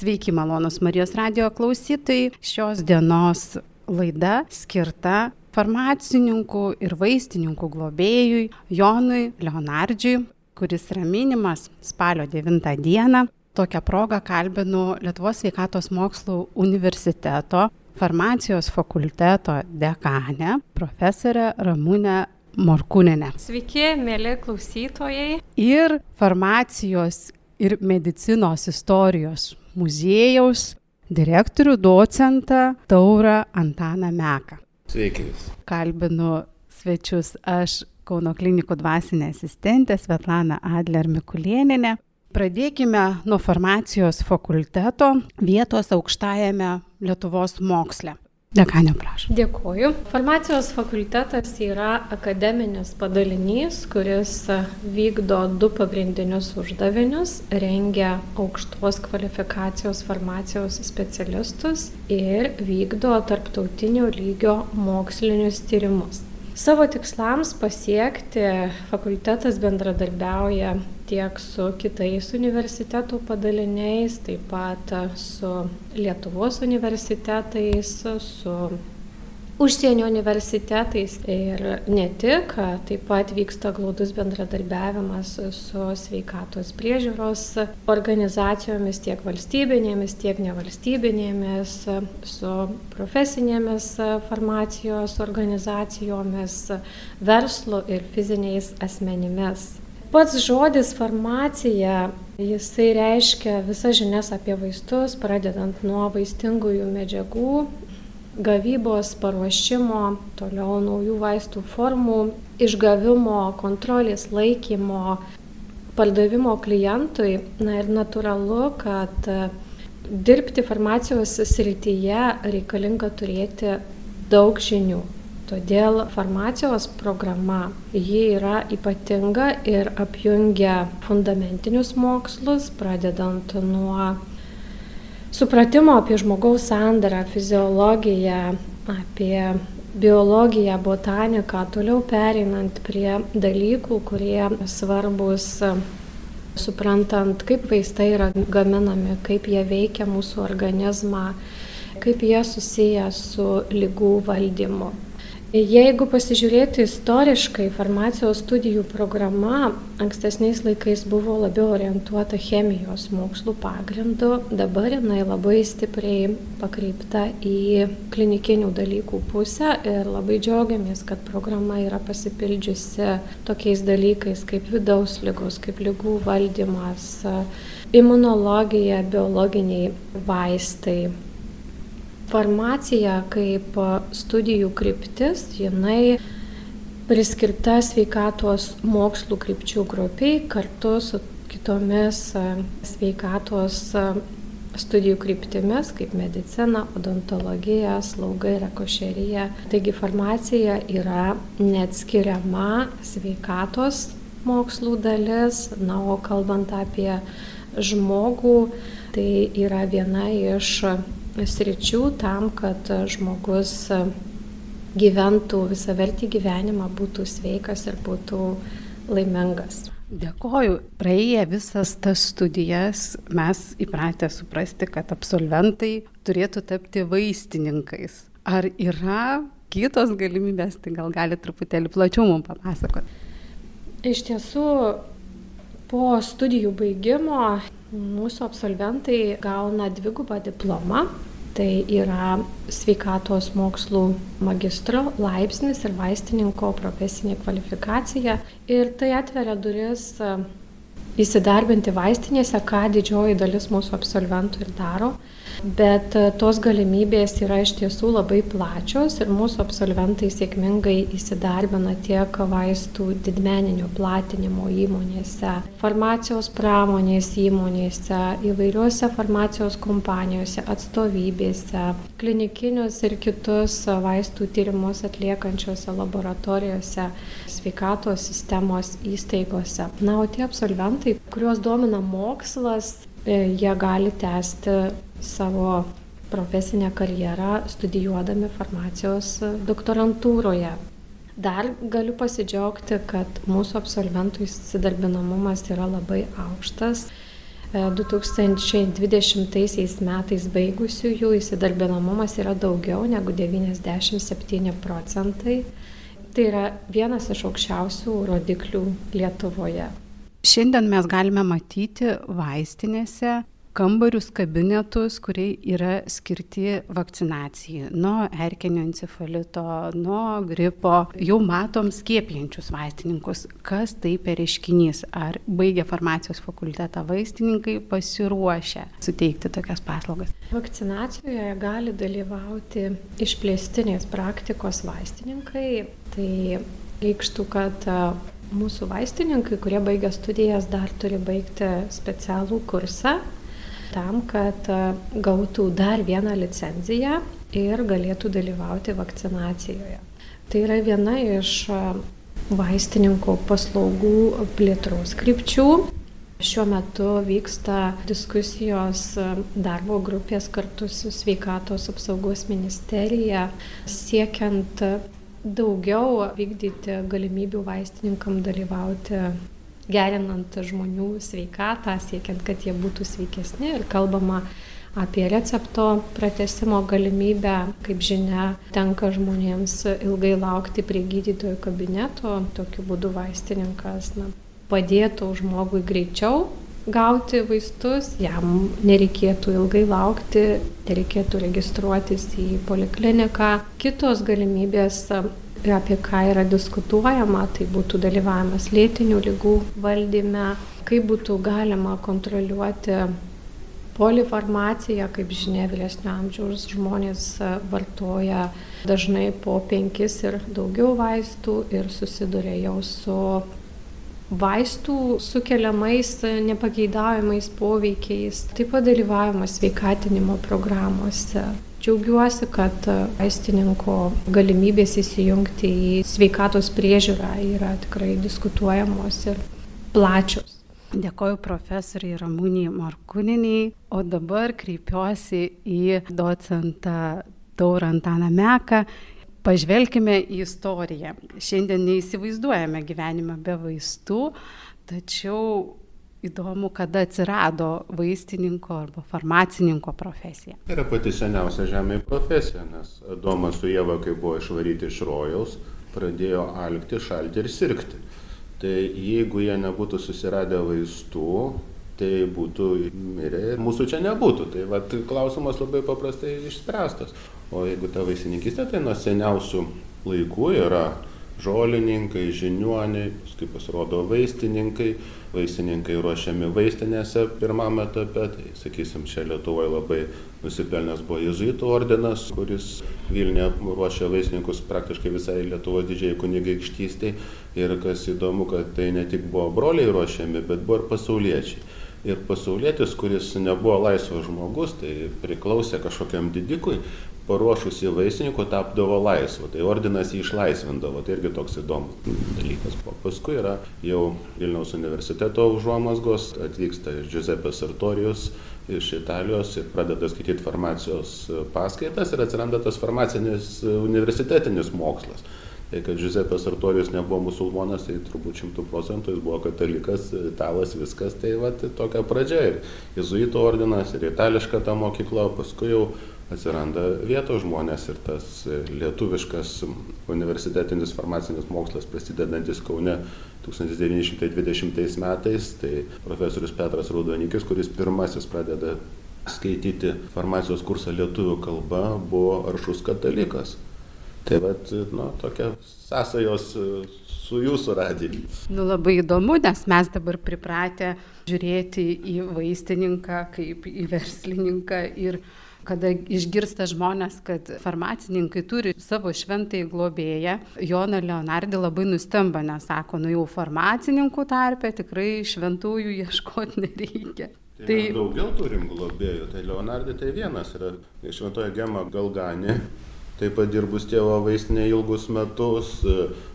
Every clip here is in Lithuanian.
Sveiki, malonus Marijos radio klausytojai. Šios dienos laida skirta farmacininkų ir vaistininkų globėjui Jonui Leonardžiui, kuris yra minimas spalio 9 dieną. Tokią progą kalbinu Lietuvos sveikatos mokslų universiteto farmacijos fakulteto dekanę, profesorę Ramūnę Morkūnenę. Sveiki, mėly klausytojai. Ir farmacijos ir medicinos istorijos muziejaus direktorių docentą Taurą Antaną Meką. Sveiki. Kalbinu svečius aš Kauno klinikų dvasinė asistentė Svetlana Adler Mikulieninė. Pradėkime nuo farmacijos fakulteto vietos aukštajame Lietuvos moksle. Dekanė, prašau. Dėkuoju. Farmacijos fakultetas yra akademinis padalinys, kuris vykdo du pagrindinius uždavinius - rengia aukštos kvalifikacijos farmacijos specialistus ir vykdo tarptautinio lygio mokslinius tyrimus. Savo tikslams pasiekti fakultetas bendradarbiauja tiek su kitais universitetų padaliniais, taip pat su Lietuvos universitetais, su užsienio universitetais ir ne tik, taip pat vyksta glaudus bendradarbiavimas su sveikatos priežiūros organizacijomis, tiek valstybinėmis, tiek nevalstybinėmis, su profesinėmis farmacijos organizacijomis, verslu ir fiziniais asmenimis. Pats žodis farmacija, jisai reiškia visas žinias apie vaistus, pradedant nuo vaistingųjų medžiagų, gavybos, paruošimo, toliau naujų vaistų formų, išgavimo, kontrolės laikymo, pardavimo klientui. Na ir natūralu, kad dirbti farmacijos srityje reikalinga turėti daug žinių. Todėl farmacijos programa, ji yra ypatinga ir apjungia fundamentinius mokslus, pradedant nuo supratimo apie žmogaus sandarą, fiziologiją, apie biologiją, botaniką, toliau pereinant prie dalykų, kurie svarbus suprantant, kaip vaistai yra gaminami, kaip jie veikia mūsų organizmą, kaip jie susiję su lygų valdymu. Jeigu pasižiūrėti istoriškai, farmacijos studijų programa ankstesniais laikais buvo labiau orientuota chemijos mokslų pagrindu, dabar jinai labai stipriai pakreipta į klinikinių dalykų pusę ir labai džiaugiamės, kad programa yra pasipildžiusi tokiais dalykais kaip vidaus lygos, kaip lygų valdymas, imunologija, biologiniai vaistai Farmacija kaip studijų kryptis, jinai priskirta sveikatos mokslų krypčių grupiai kartu su kitomis sveikatos studijų kryptimis, kaip medicina, odontologija, slauga ir ekošerija. Taigi farmacija yra neatskiriama sveikatos mokslų dalis, na, o kalbant apie žmogų, tai yra viena iš sričių tam, kad žmogus gyventų visavertį gyvenimą, būtų sveikas ir būtų laimingas. Dėkoju. Praėję visas tas studijas mes įpratę suprasti, kad absolventai turėtų tapti vaistininkais. Ar yra kitos galimybės, tai gal gali truputėlį plačiau mums papasakoti? Iš tiesų, po studijų baigimo Mūsų absolventai gauna dvigubą diplomą. Tai yra sveikatos mokslų magistro laipsnis ir vaistininko profesinė kvalifikacija. Ir tai atveria duris e, įsidarbinti vaistinėse, ką didžioji dalis mūsų absolventų ir daro bet e, tos galimybės yra iš tiesų labai plačios ir mūsų absolventai sėkmingai įsidarbina tiek vaistų didmeninio platinimo įmonėse, farmacijos pramonės įmonėse, įvairiuose farmacijos kompanijose, atstovybėse, klinikinius ir kitus vaistų tyrimus atliekančiose laboratorijose, sveikatos sistemos įstaigose. Na, o tie absolventai, kuriuos domina mokslas, e, jie gali tęsti savo profesinę karjerą studijuodami farmacijos doktorantūroje. Dar galiu pasidžiaugti, kad mūsų absolventų įsidarbinamumas yra labai aukštas. 2020 e, metais baigusiųjų įsidarbinamumas yra daugiau negu 97 procentai. Tai yra vienas iš aukščiausių rodiklių Lietuvoje. Šiandien mes galime matyti vaistinėse kambarius, kabinetus, kurie yra skirti vakcinacijai nuo erkinio encefalito, nuo gripo. Jau matom skiepijančius vaistininkus. Kas tai per reiškinys? Ar baigę farmacijos fakultetą vaistininkai pasiruošę suteikti tokias paslaugas? Vakcinacijoje gali dalyvauti išplėstinės praktikos vaistininkai. Tai reikštų, kad mūsų vaistininkai, kurie baigia studijas, dar turi baigti specialų kursą tam, kad e, gautų dar vieną licenciją ir galėtų dalyvauti vakcinacijoje. Tai yra viena iš e, vaistininko paslaugų plėtros krypčių. Šiuo metu vyksta diskusijos e, darbo grupės kartu su sveikatos apsaugos ministerija siekiant daugiau vykdyti galimybių vaistininkam dalyvauti gerinant žmonių sveikatą, siekiant, kad jie būtų sveikesni ir kalbama apie recepto pratesimo galimybę. Kaip žinia, tenka žmonėms ilgai laukti prie gydytojo kabineto, tokiu būdu vaistininkas na, padėtų žmogui greičiau gauti vaistus, jam nereikėtų ilgai laukti, nereikėtų registruotis į polikliniką. Kitos galimybės apie ką yra diskutuojama, tai būtų dalyvavimas lėtinių lygų valdyme, kaip būtų galima kontroliuoti polifarmaciją, kaip žinia, vyresnio amžiaus žmonės vartoja dažnai po penkis ir daugiau vaistų ir susiduria jau su vaistų sukeliamais nepageidaujamais poveikiais, taip pat dalyvavimas sveikatinimo programuose. Džiaugiuosi, kad vaistininko galimybės įsijungti į sveikatos priežiūrą yra tikrai diskutuojamos ir plačios. Dėkoju profesoriai Ramūniai Markuniniai, o dabar kreipiuosi į docentą Taurantaną Meką. Pažvelkime į istoriją. Šiandien neįsivaizduojame gyvenimą be vaistų, tačiau įdomu, kada atsirado vaistininko arba farmacininko profesija. Yra pati seniausia žemėje profesija, nes Adomas su Jėva, kai buvo išvaryti iš rojaus, pradėjo alkti, šalti ir sirgti. Tai jeigu jie nebūtų susiradę vaistų, tai būtų mirę ir mūsų čia nebūtų. Tai vat, klausimas labai paprastai išspręstas. O jeigu ta vaisininkistė, tai nuo seniausių laikų yra žolininkai, žiniuoniai, kaip pasirodo vaistininkai, vaistininkai ruošiami vaistinėse pirmame etape, tai sakysim, čia Lietuvoje labai nusipelnęs buvo Jėzuitų ordinas, kuris Vilniuje ruošia vaistininkus praktiškai visai Lietuvo didžiai kunigaikštystiai. Ir kas įdomu, kad tai ne tik buvo broliai ruošiami, bet buvo ir pasauliečiai. Ir pasaulietis, kuris nebuvo laisvas žmogus, tai priklausė kažkokiam didikui, paruošus į vaisininkų tapdavo laisvu, tai ordinas jį išlaisvindavo, tai irgi toks įdomus dalykas. O paskui yra jau Vilniaus universiteto užuomasgos, atvyksta Giuseppe Sartorius iš Italijos ir pradeda skaityti farmacijos paskaitas ir atsiranda tas farmacinis universitetinis mokslas. Tai kad Giuseppe Sartorius nebuvo musulmonas, tai turbūt šimtų procentų jis buvo katalikas, italas, viskas, tai va, tai tokia pradžia. Ir jezuito ordinas, ir itališka ta mokykla, paskui jau atsiranda vietos žmonės ir tas lietuviškas universitetinis farmacinis mokslas prasidedantis Kaune 1920 metais, tai profesorius Petras Raudonikis, kuris pirmasis pradeda skaityti farmacijos kursą lietuvių kalba, buvo aršus katalikas. Tai vat, nu, tokia sąsajos su jūsų radiju. Nu, labai įdomu, nes mes dabar pripratę žiūrėti į vaistininką kaip į verslininką ir kada išgirsta žmonės, kad farmacininkai turi savo šventąjį globėją, Joną Leonardį labai nustemba, nes sako, nu jau farmacininkų tarpe tikrai šventųjų ieškoti nereikia. Tai, tai daugiau turim globėjų, tai Leonardai tai vienas yra šventoje gema Galganė taip pat dirbus tėvo vaistinėje ilgus metus,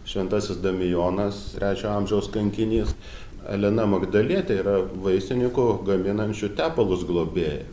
šventasis Damijonas, trečio amžiaus kankinys. Elena Magdalietė yra vaistininkų gaminančių tepalus globėja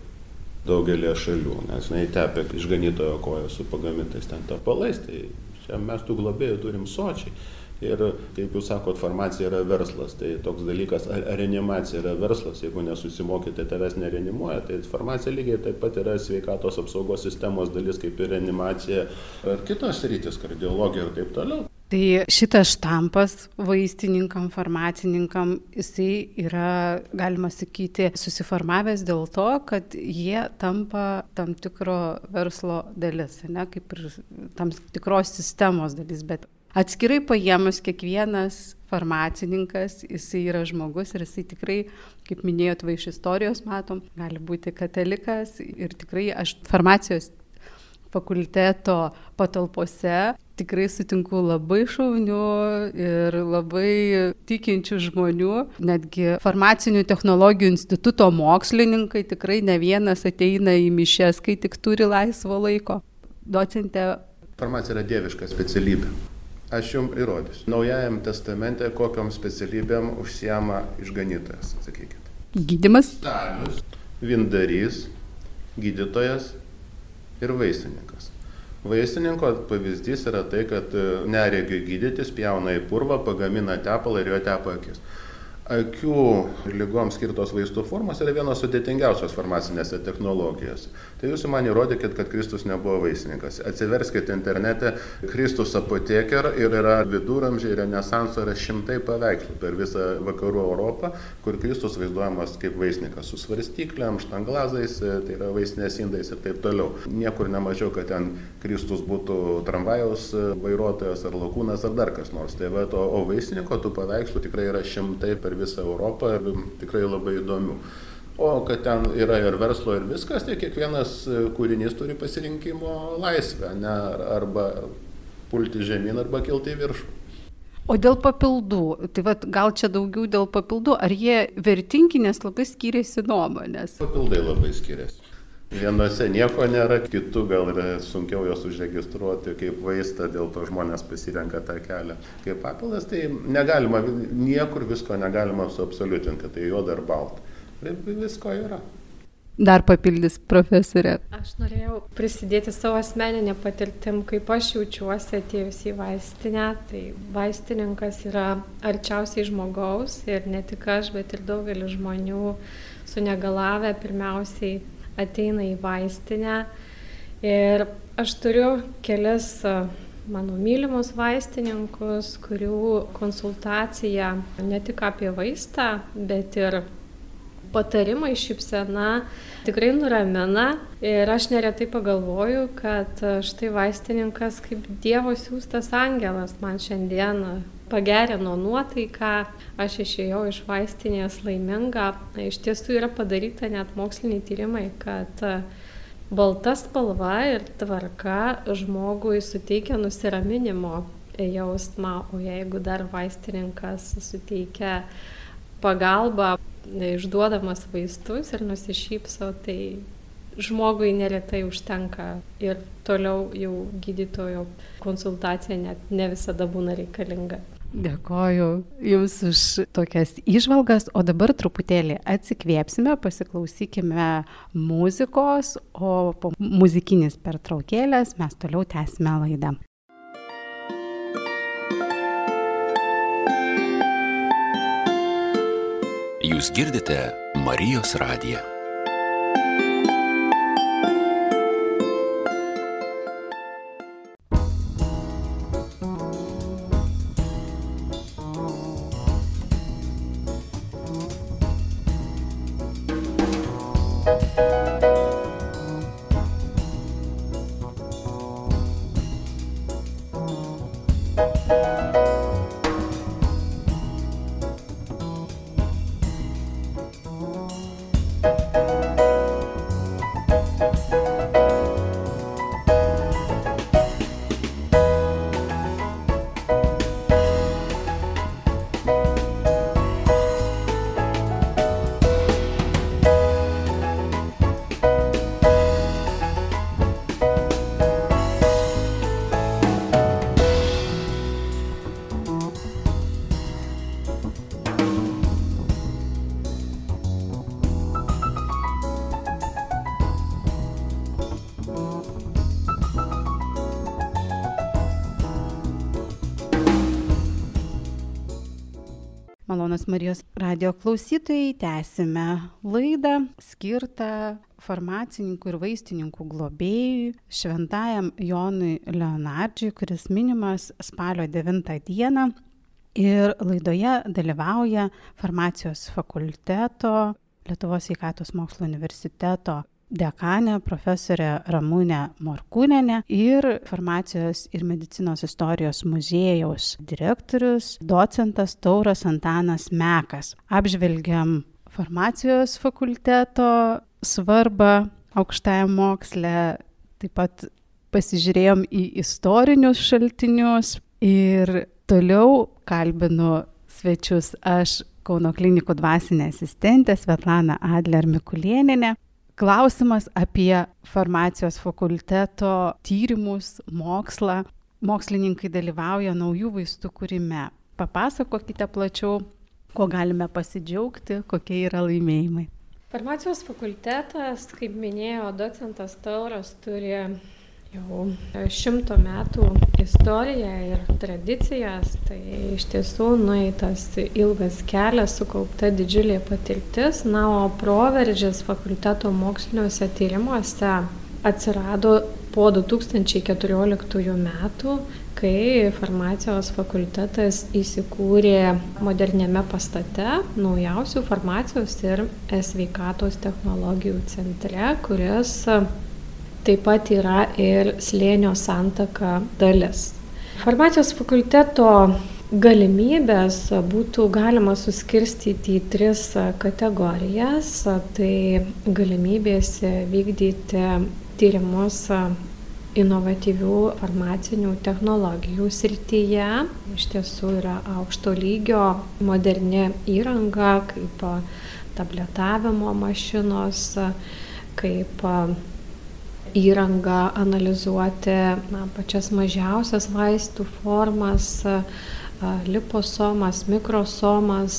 daugelį šalių, nes jinai tepė išganytojo koją su pagamintais ten tepalais, tai čia mes tų globėjų turim sočiai. Ir kaip jūs sakot, farmacija yra verslas, tai toks dalykas, ar reanimacija yra verslas, jeigu nesusimokite, tavęs nereanimuoja, tai farmacija lygiai taip pat yra sveikatos apsaugos sistemos dalis kaip ir reanimacija ar kitos rytis, kardiologija ir taip toliau. Tai šitas štampas vaistininkam, farmacininkam, jisai yra, galima sakyti, susiformavęs dėl to, kad jie tampa tam tikro verslo dalis, ne, kaip ir tam tikros sistemos dalis, bet Atskirai paėmus kiekvienas farmacininkas, jisai yra žmogus ir jisai tikrai, kaip minėjot, va iš istorijos matom, gali būti katalikas ir tikrai aš farmacijos fakulteto patalpose tikrai sutinku labai šaunių ir labai tikinčių žmonių. Netgi farmacinių technologijų instituto mokslininkai tikrai ne vienas ateina į mišes, kai tik turi laisvo laiko. Docentė. Farmacija yra dieviška specialybė. Aš jums įrodysiu. Naujajam testamente kokiam specialybėm užsiema išganytojas, sakykit. Gydimas. Stalius, vindarys, gydytojas ir vaistininkas. Vaistininko pavyzdys yra tai, kad neregiui gydytis pjauna į purvą, pagamina tepalą ir jo tepa akis akių ligoms skirtos vaistų formos yra vienos sudėtingiausios farmacinėse technologijose. Tai jūs man įrodykit, kad Kristus nebuvo vaistininkas. Atsiverskite internete Kristus apoteker ir yra viduramžiai, renesanso yra šimtai paveikslų per visą vakarų Europą, kur Kristus vaizduojamas kaip vaistininkas su svarstyklėm, štanglazais, tai yra vaistinės indais ir taip toliau. Niekur nemažiau, kad ten Kristus būtų tramvajaus vairuotojas ar lakūnas ar dar kas nors. Tai va, o, o vaistininko tų paveikslų tikrai yra šimtai per visą Europą ir tikrai labai įdomių. O kad ten yra ir verslo ir viskas, tai kiekvienas e, kūrinys turi pasirinkimo laisvę, ne, arba pulti žemyn, arba kilti į viršų. O dėl papildų, tai vat, gal čia daugiau dėl papildų, ar jie vertingi, nes labai skiriasi nuomonės? Papildai labai skiriasi. Vienose nieko nėra, kitų gal yra sunkiau jos užregistruoti kaip vaistą, dėl to žmonės pasirenka tą kelią. Kaip papildas, tai negalima, niekur visko negalima suabsoliutinti, tai juoda ir balta. Visko yra. Dar papildys profesorė. Aš norėjau prisidėti savo asmeninę patirtim, kaip aš jaučiuosi atėjus į vaistinę. Tai vaistininkas yra arčiausiai žmogaus ir ne tik aš, bet ir daugelis žmonių su negalavę pirmiausiai ateina į vaistinę. Ir aš turiu kelias mano mylimus vaistininkus, kurių konsultacija ne tik apie vaistą, bet ir patarimai šypsena tikrai nuramina ir aš neretai pagalvoju, kad štai vaistininkas kaip Dievo siūstas angelas man šiandien pagerino nuotaiką, aš išėjau iš vaistinės laiminga. Iš tiesų yra padaryta net moksliniai tyrimai, kad e, balta spalva ir tvarka žmogui suteikia nusiraminimo jausmą, o jeigu dar vaistininkas suteikia pagalbą, išduodamas vaistus ir nusišypso, tai žmogui neretai užtenka ir toliau jau gydytojo konsultacija net ne visada būna reikalinga. Dėkoju Jums už tokias išvalgas, o dabar truputėlį atsikvėpsime, pasiklausykime muzikos, o po muzikinės pertraukėlės mes toliau tęsime laidą. Jūs girdite Marijos radiją. Malonus Marijos radio klausytojai, tęsime laidą skirtą farmacininkų ir vaistininkų globėjui, šventajam Jonui Leonardžiui, kuris minimas spalio 9 dieną. Ir laidoje dalyvauja farmacijos fakulteto, Lietuvos sveikatos mokslo universiteto dekanė profesorė Ramūnė Morkūnenė ir farmacijos ir medicinos istorijos muziejaus direktorius, docentas Tauras Antanas Mekas. Apžvelgiam farmacijos fakulteto svarbą aukštajam moksle, taip pat pasižiūrėjom į istorinius šaltinius ir toliau kalbinu svečius aš Kauno klinikų dvasinė asistentė Svetlana Adler Mikulieninė klausimas apie farmacijos fakulteto tyrimus, mokslą. Mokslininkai dalyvauja naujų vaistų kūrime. Papasakokite plačiau, ko galime pasidžiaugti, kokie yra laimėjimai. Farmacijos fakultetas, kaip minėjo docentas Tauras, turi jau šimto metų istoriją ir tradicijas, tai iš tiesų nueitas ilgas kelias, sukaupta didžiulė patirtis, na, o proveržis fakulteto moksliniuose tyrimuose atsirado po 2014 metų, kai farmacijos fakultetas įsikūrė moderniame pastate, naujausių farmacijos ir sveikatos technologijų centre, kuris taip pat yra ir slėnio santaka dalis. Farmacijos fakulteto galimybės būtų galima suskirstyti į tris kategorijas. Tai galimybės vykdyti tyrimus inovatyvių farmacinių technologijų srityje. Iš tiesų yra aukšto lygio moderni įranga, kaip tabletavimo mašinos, kaip įrangą analizuoti na, pačias mažiausias vaistų formas, liposomas, mikrosomas,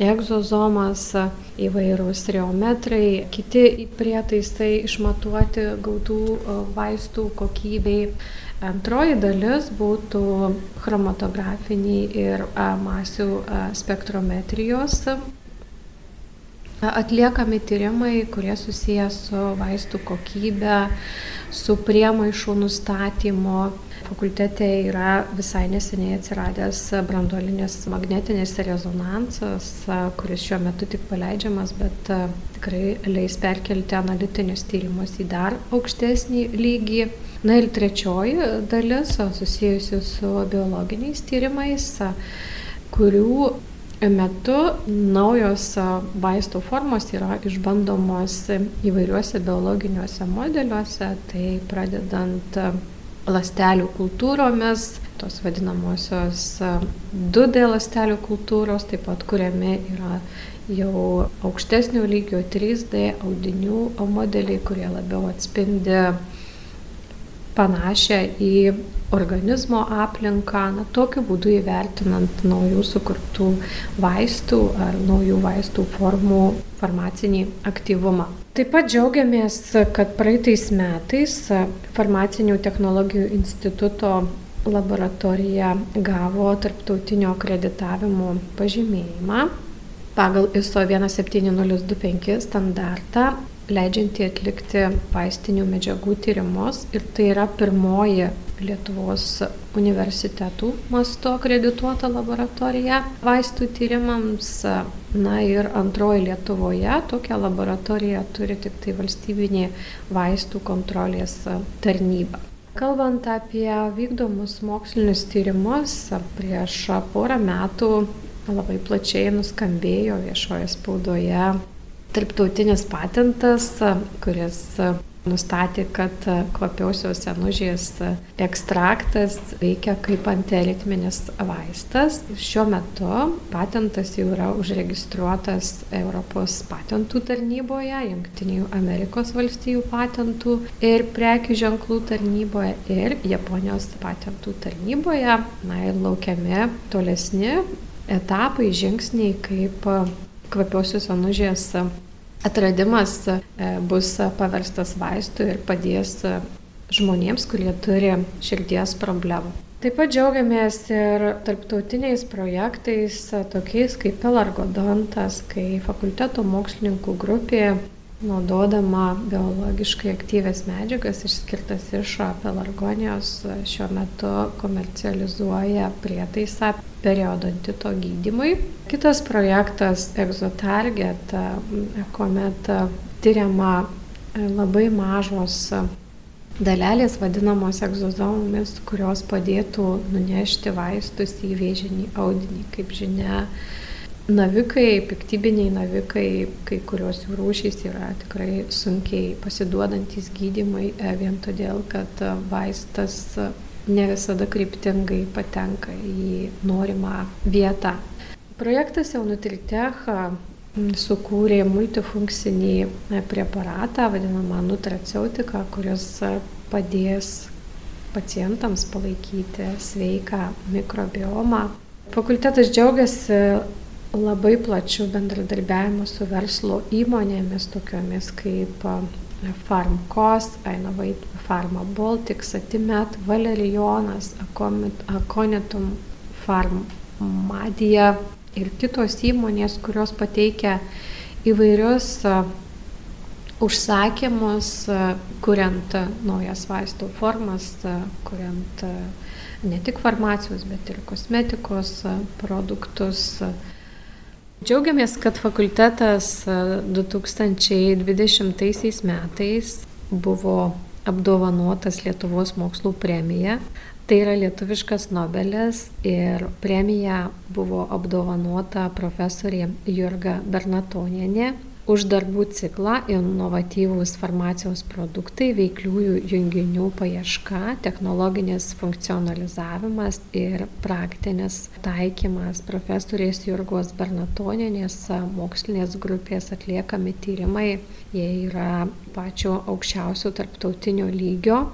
egzozomas, įvairūs reometrai, kiti prietaisai išmatuoti gautų vaistų kokybei. Antroji dalis būtų chromatografiniai ir masių spektrometrijos Atliekami tyrimai, kurie susiję su vaistų kokybė, su priemaišų nustatymo. Fakultete yra visai neseniai atsiradęs branduolinės magnetinės rezonansas, kuris šiuo metu tik paleidžiamas, bet tikrai leis perkelti analitinius tyrimus į dar aukštesnį lygį. Na ir trečioji dalis susijusi su biologiniais tyrimais, kurių metu naujos vaistų formos yra išbandomos įvairiuose biologiniuose modeliuose, tai pradedant lastelių kultūromis, tos vadinamosios 2D lastelių kultūros, taip pat kuriami yra jau aukštesnio lygio 3D audinių modeliai, kurie labiau atspindi panašią į organizmo aplinką, na, tokiu būdu įvertinant naujų sukurtų vaistų ar naujų vaistų formų farmacinį aktyvumą. Taip pat džiaugiamės, kad praeitais metais Farmacinių technologijų instituto laboratorija gavo tarptautinio akreditavimo pažymėjimą pagal ISO 17025 standartą leidžianti atlikti vaistinių medžiagų tyrimus ir tai yra pirmoji Lietuvos universitetų mastu akredituota laboratorija vaistų tyrimams. Na ir antroji Lietuvoje tokią laboratoriją turi tik tai valstybinė vaistų kontrolės tarnyba. Kalbant apie vykdomus mokslinius tyrimus, prieš porą metų labai plačiai nuskambėjo viešoje spaudoje tarptautinis patentas, kuris nustatė, kad kvapiosios senužės ekstraktas veikia kaip antiaritminis vaistas. Šiuo metu patentas jau yra užregistruotas Europos patentų tarnyboje, Junktinių Amerikos valstijų patentų ir prekių ženklų tarnyboje ir Japonijos patentų tarnyboje. Na ir laukiami tolesni etapai, žingsniai, kaip kvapiosios anužės atradimas e, bus paverstas vaistu ir padės žmonėms, kurie turi širdies problemų. Taip pat džiaugiamės ir tarptautiniais projektais, tokiais kaip Pelargodontas, kai fakulteto mokslininkų grupė, naudodama biologiškai aktyves medžiagas išskirtas iš pelargonijos, šiuo metu komercializuoja prietaisą periodontito gydimui. Kitas projektas Exotarget, kuomet tyriama labai mažos dalelės vadinamos egzozomomis, kurios padėtų nunešti vaistus į vėžinį audinį. Kaip žinia, navikai, piktybiniai navikai, kai kurios jų rūšys yra tikrai sunkiai pasiduodantis gydimai e, vien todėl, kad vaistas ne visada kryptingai patenka į norimą vietą. Projektas Jaunutritech sukūrė multifunkcinį e, preparatą, vadinamą nutraceutiką, kuris e, padės pacientams palaikyti sveiką mikrobiomą. Fakultetas džiaugiasi labai plačiu bendradarbiavimu su verslo įmonėmis, tokiomis kaip e, Farmkos, Ainovait Pharma Baltic, Satimet, Valerijonas, Aconitum Farmadija, ir kitos įmonės, kurios pateikia įvairius užsakymus, kuriant naujas vaistų formas, kuriant ne tik farmacijos, bet ir kosmetikos produktus. Džiaugiamės, kad fakultetas 2020 metais buvo apdovanotas Lietuvos mokslų premija. Tai yra lietuviškas Nobelis ir premija buvo apdovanota profesorė Jurga Bernatonienė už darbų ciklą inovatyvūs farmacijos produktai, veikliųjų junginių paieška, technologinis funkcionalizavimas ir praktinis taikymas. Profesorės Jurgos Bernatonienės mokslinės grupės atliekami tyrimai, jie yra pačio aukščiausio tarptautinio lygio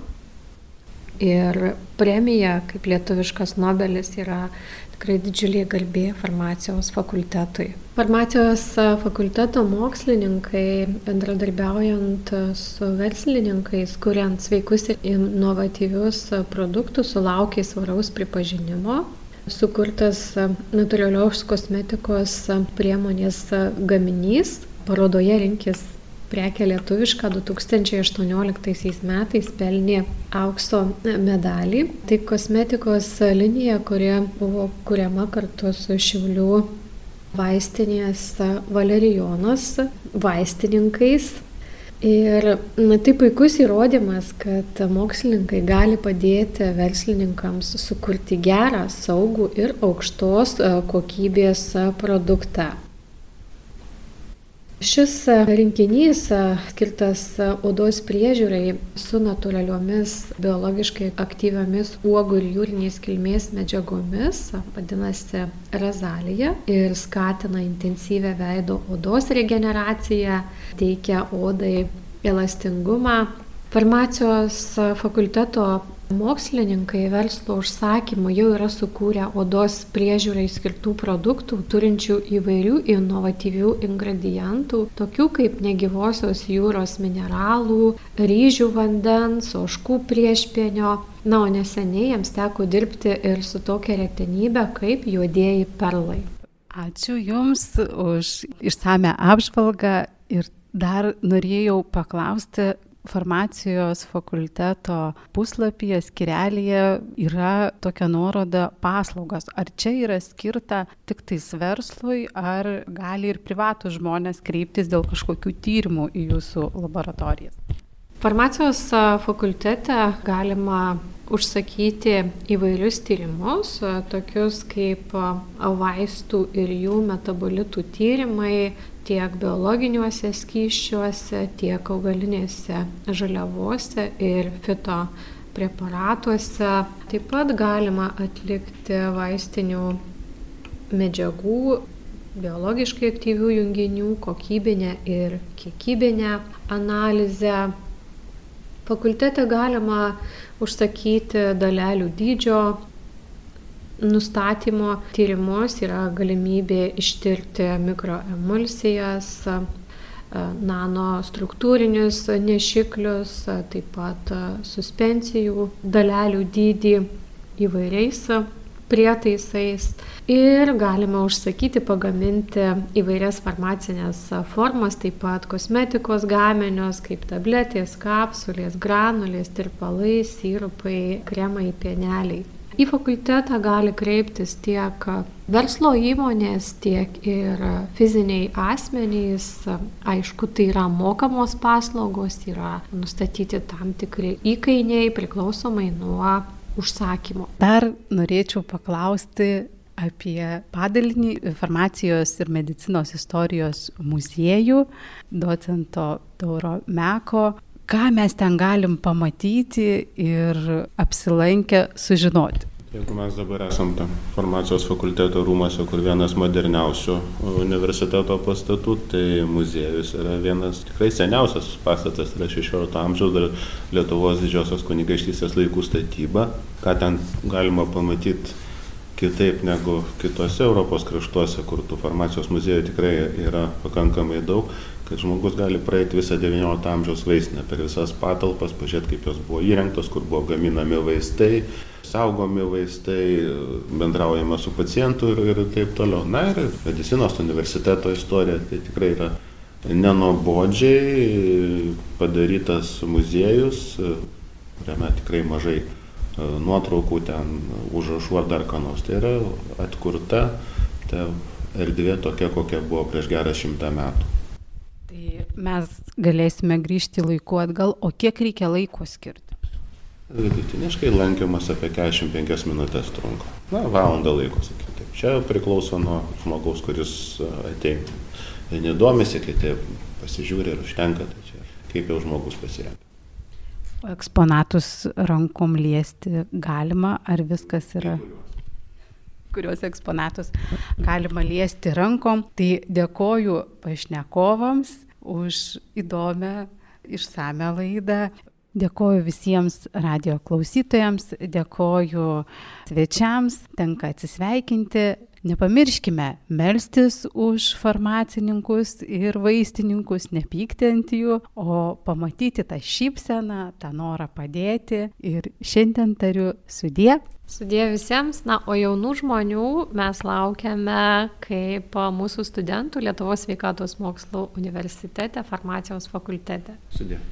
Ir premija, kaip lietuviškas Nobelis, yra tikrai didžiulė garbė farmacijos fakultetui. Farmacijos fakulteto mokslininkai, bendradarbiaujant su verslininkais, kuriant sveikus ir inovatyvius produktus, sulaukė svaraus pripažinimo. Sukurtas natūralios kosmetikos priemonės gaminys. Parodoje rinkis Prekė lietuviška 2018 metais pelnė aukso medalį. Tai kosmetikos linija, kuri buvo kuriama kartu su Šiaulių vaistinės Valerijonas vaistininkais. Ir na, tai puikus įrodymas, kad mokslininkai gali padėti verslininkams sukurti gerą, saugų ir aukštos kokybės produktą. Šis rinkinys skirtas odos priežiūrai su natūraliomis biologiškai aktyviomis uogų ir jūrinės kilmės medžiagomis vadinasi razalija ir skatina intensyvę veido odos regeneraciją, teikia odai elastingumą. Farmacijos fakulteto Mokslininkai verslo užsakymu jau yra sukūrę odos priežiūrai skirtų produktų, turinčių įvairių inovatyvių ingredientų, tokių kaip negyvosios jūros mineralų, ryžių vandens, oškų priešpienio. Na, o neseniai jiems teko dirbti ir su tokia retenybė kaip juodieji perlai. Ačiū Jums už išsame apžvalgą ir dar norėjau paklausti, farmacijos fakulteto puslapyje, skirelėje yra tokia nuoroda paslaugos. Ar čia yra skirta tik tais verslui, ar gali ir privatų žmonės kreiptis dėl kažkokių tyrimų į jūsų laboratorijas? Farmacijos fakultete galima užsakyti įvairius tyrimus, tokius kaip vaistų ir jų metabolitų tyrimai, tiek biologiniuose skyščiuose, tiek augalinėse žaliavose ir fito preparatuose. Taip pat galima atlikti vaistinių medžiagų, biologiškai aktyvių junginių, kokybinę ir kiekybinę analizę. Fakultete galima užsakyti dalelių dydžio nustatymo tyrimus yra galimybė ištirti mikroemulsijas, nanostruktūrinius nešiklius, taip pat suspensijų dalelių dydį. įvairiais prietaisais ir galime užsakyti, pagaminti įvairias farmacinės formas, taip pat kosmetikos gaminius, kaip tabletės, kapsulės, granulės, tirpalai, sirupai, kremai, pieneliai. Į fakultetą gali kreiptis tiek verslo įmonės, tiek ir fiziniai asmenys. Aišku, tai yra mokamos paslaugos, yra nustatyti tam tikri įkainiai priklausomai nuo užsakymo. Dar norėčiau paklausti apie padalinį farmacijos ir medicinos istorijos muziejų docento Tauro Meko. Ką mes ten galim pamatyti ir apsilankę sužinoti? Jeigu mes dabar esam tam farmacijos fakulteto rūmose, kur vienas moderniausių universiteto pastatų, tai muziejus yra vienas tikrai seniausias pastatas, yra 16 amžiaus dar Lietuvos didžiosios kunigaikštystės laikų statyba. Ką ten galima pamatyti kitaip negu kitose Europos kraštuose, kur tų farmacijos muziejų tikrai yra pakankamai daug, kad žmogus gali praeiti visą XIX amžiaus vaistinę per visas patalpas, pažiūrėti, kaip jos buvo įrengtos, kur buvo gaminami vaistai, saugomi vaistai, bendraujama su pacientu ir, taip toliau. Na ir medicinos universiteto istorija tai tikrai yra nenobodžiai padarytas muziejus, kuriame tikrai mažai e, nuotraukų ten užrašų ar dar ką nors. Tai yra atkurta ta erdvė tokia, kokia buvo prieš gerą šimtą metų. Tai mes galėsime grįžti laiku atgal, o kiek reikia laiko skirti? Vidutiniškai lankymas apie 45 minutės trunka. Na, valandą laiko, sakykime. Čia priklauso nuo žmogaus, kuris ateina. Vieni domisi, kiti pasižiūri ir užtenka, tai čia kaip jau žmogus pasirenka. O eksponatus rankom liesti galima, ar viskas yra? Kuriuos eksponatus galima liesti rankom. Tai dėkoju pašnekovams už įdomią išsame laidą. Dėkoju visiems radio klausytojams, dėkoju svečiams, tenka atsisveikinti. Nepamirškime melstis už farmacininkus ir vaistininkus, nepykti ant jų, o pamatyti tą šypseną, tą norą padėti. Ir šiandien tariu sudie. Sudė visiems, na, o jaunų žmonių mes laukiame kaip mūsų studentų Lietuvos sveikatos mokslo universitete, farmacijos fakultete. Sudė.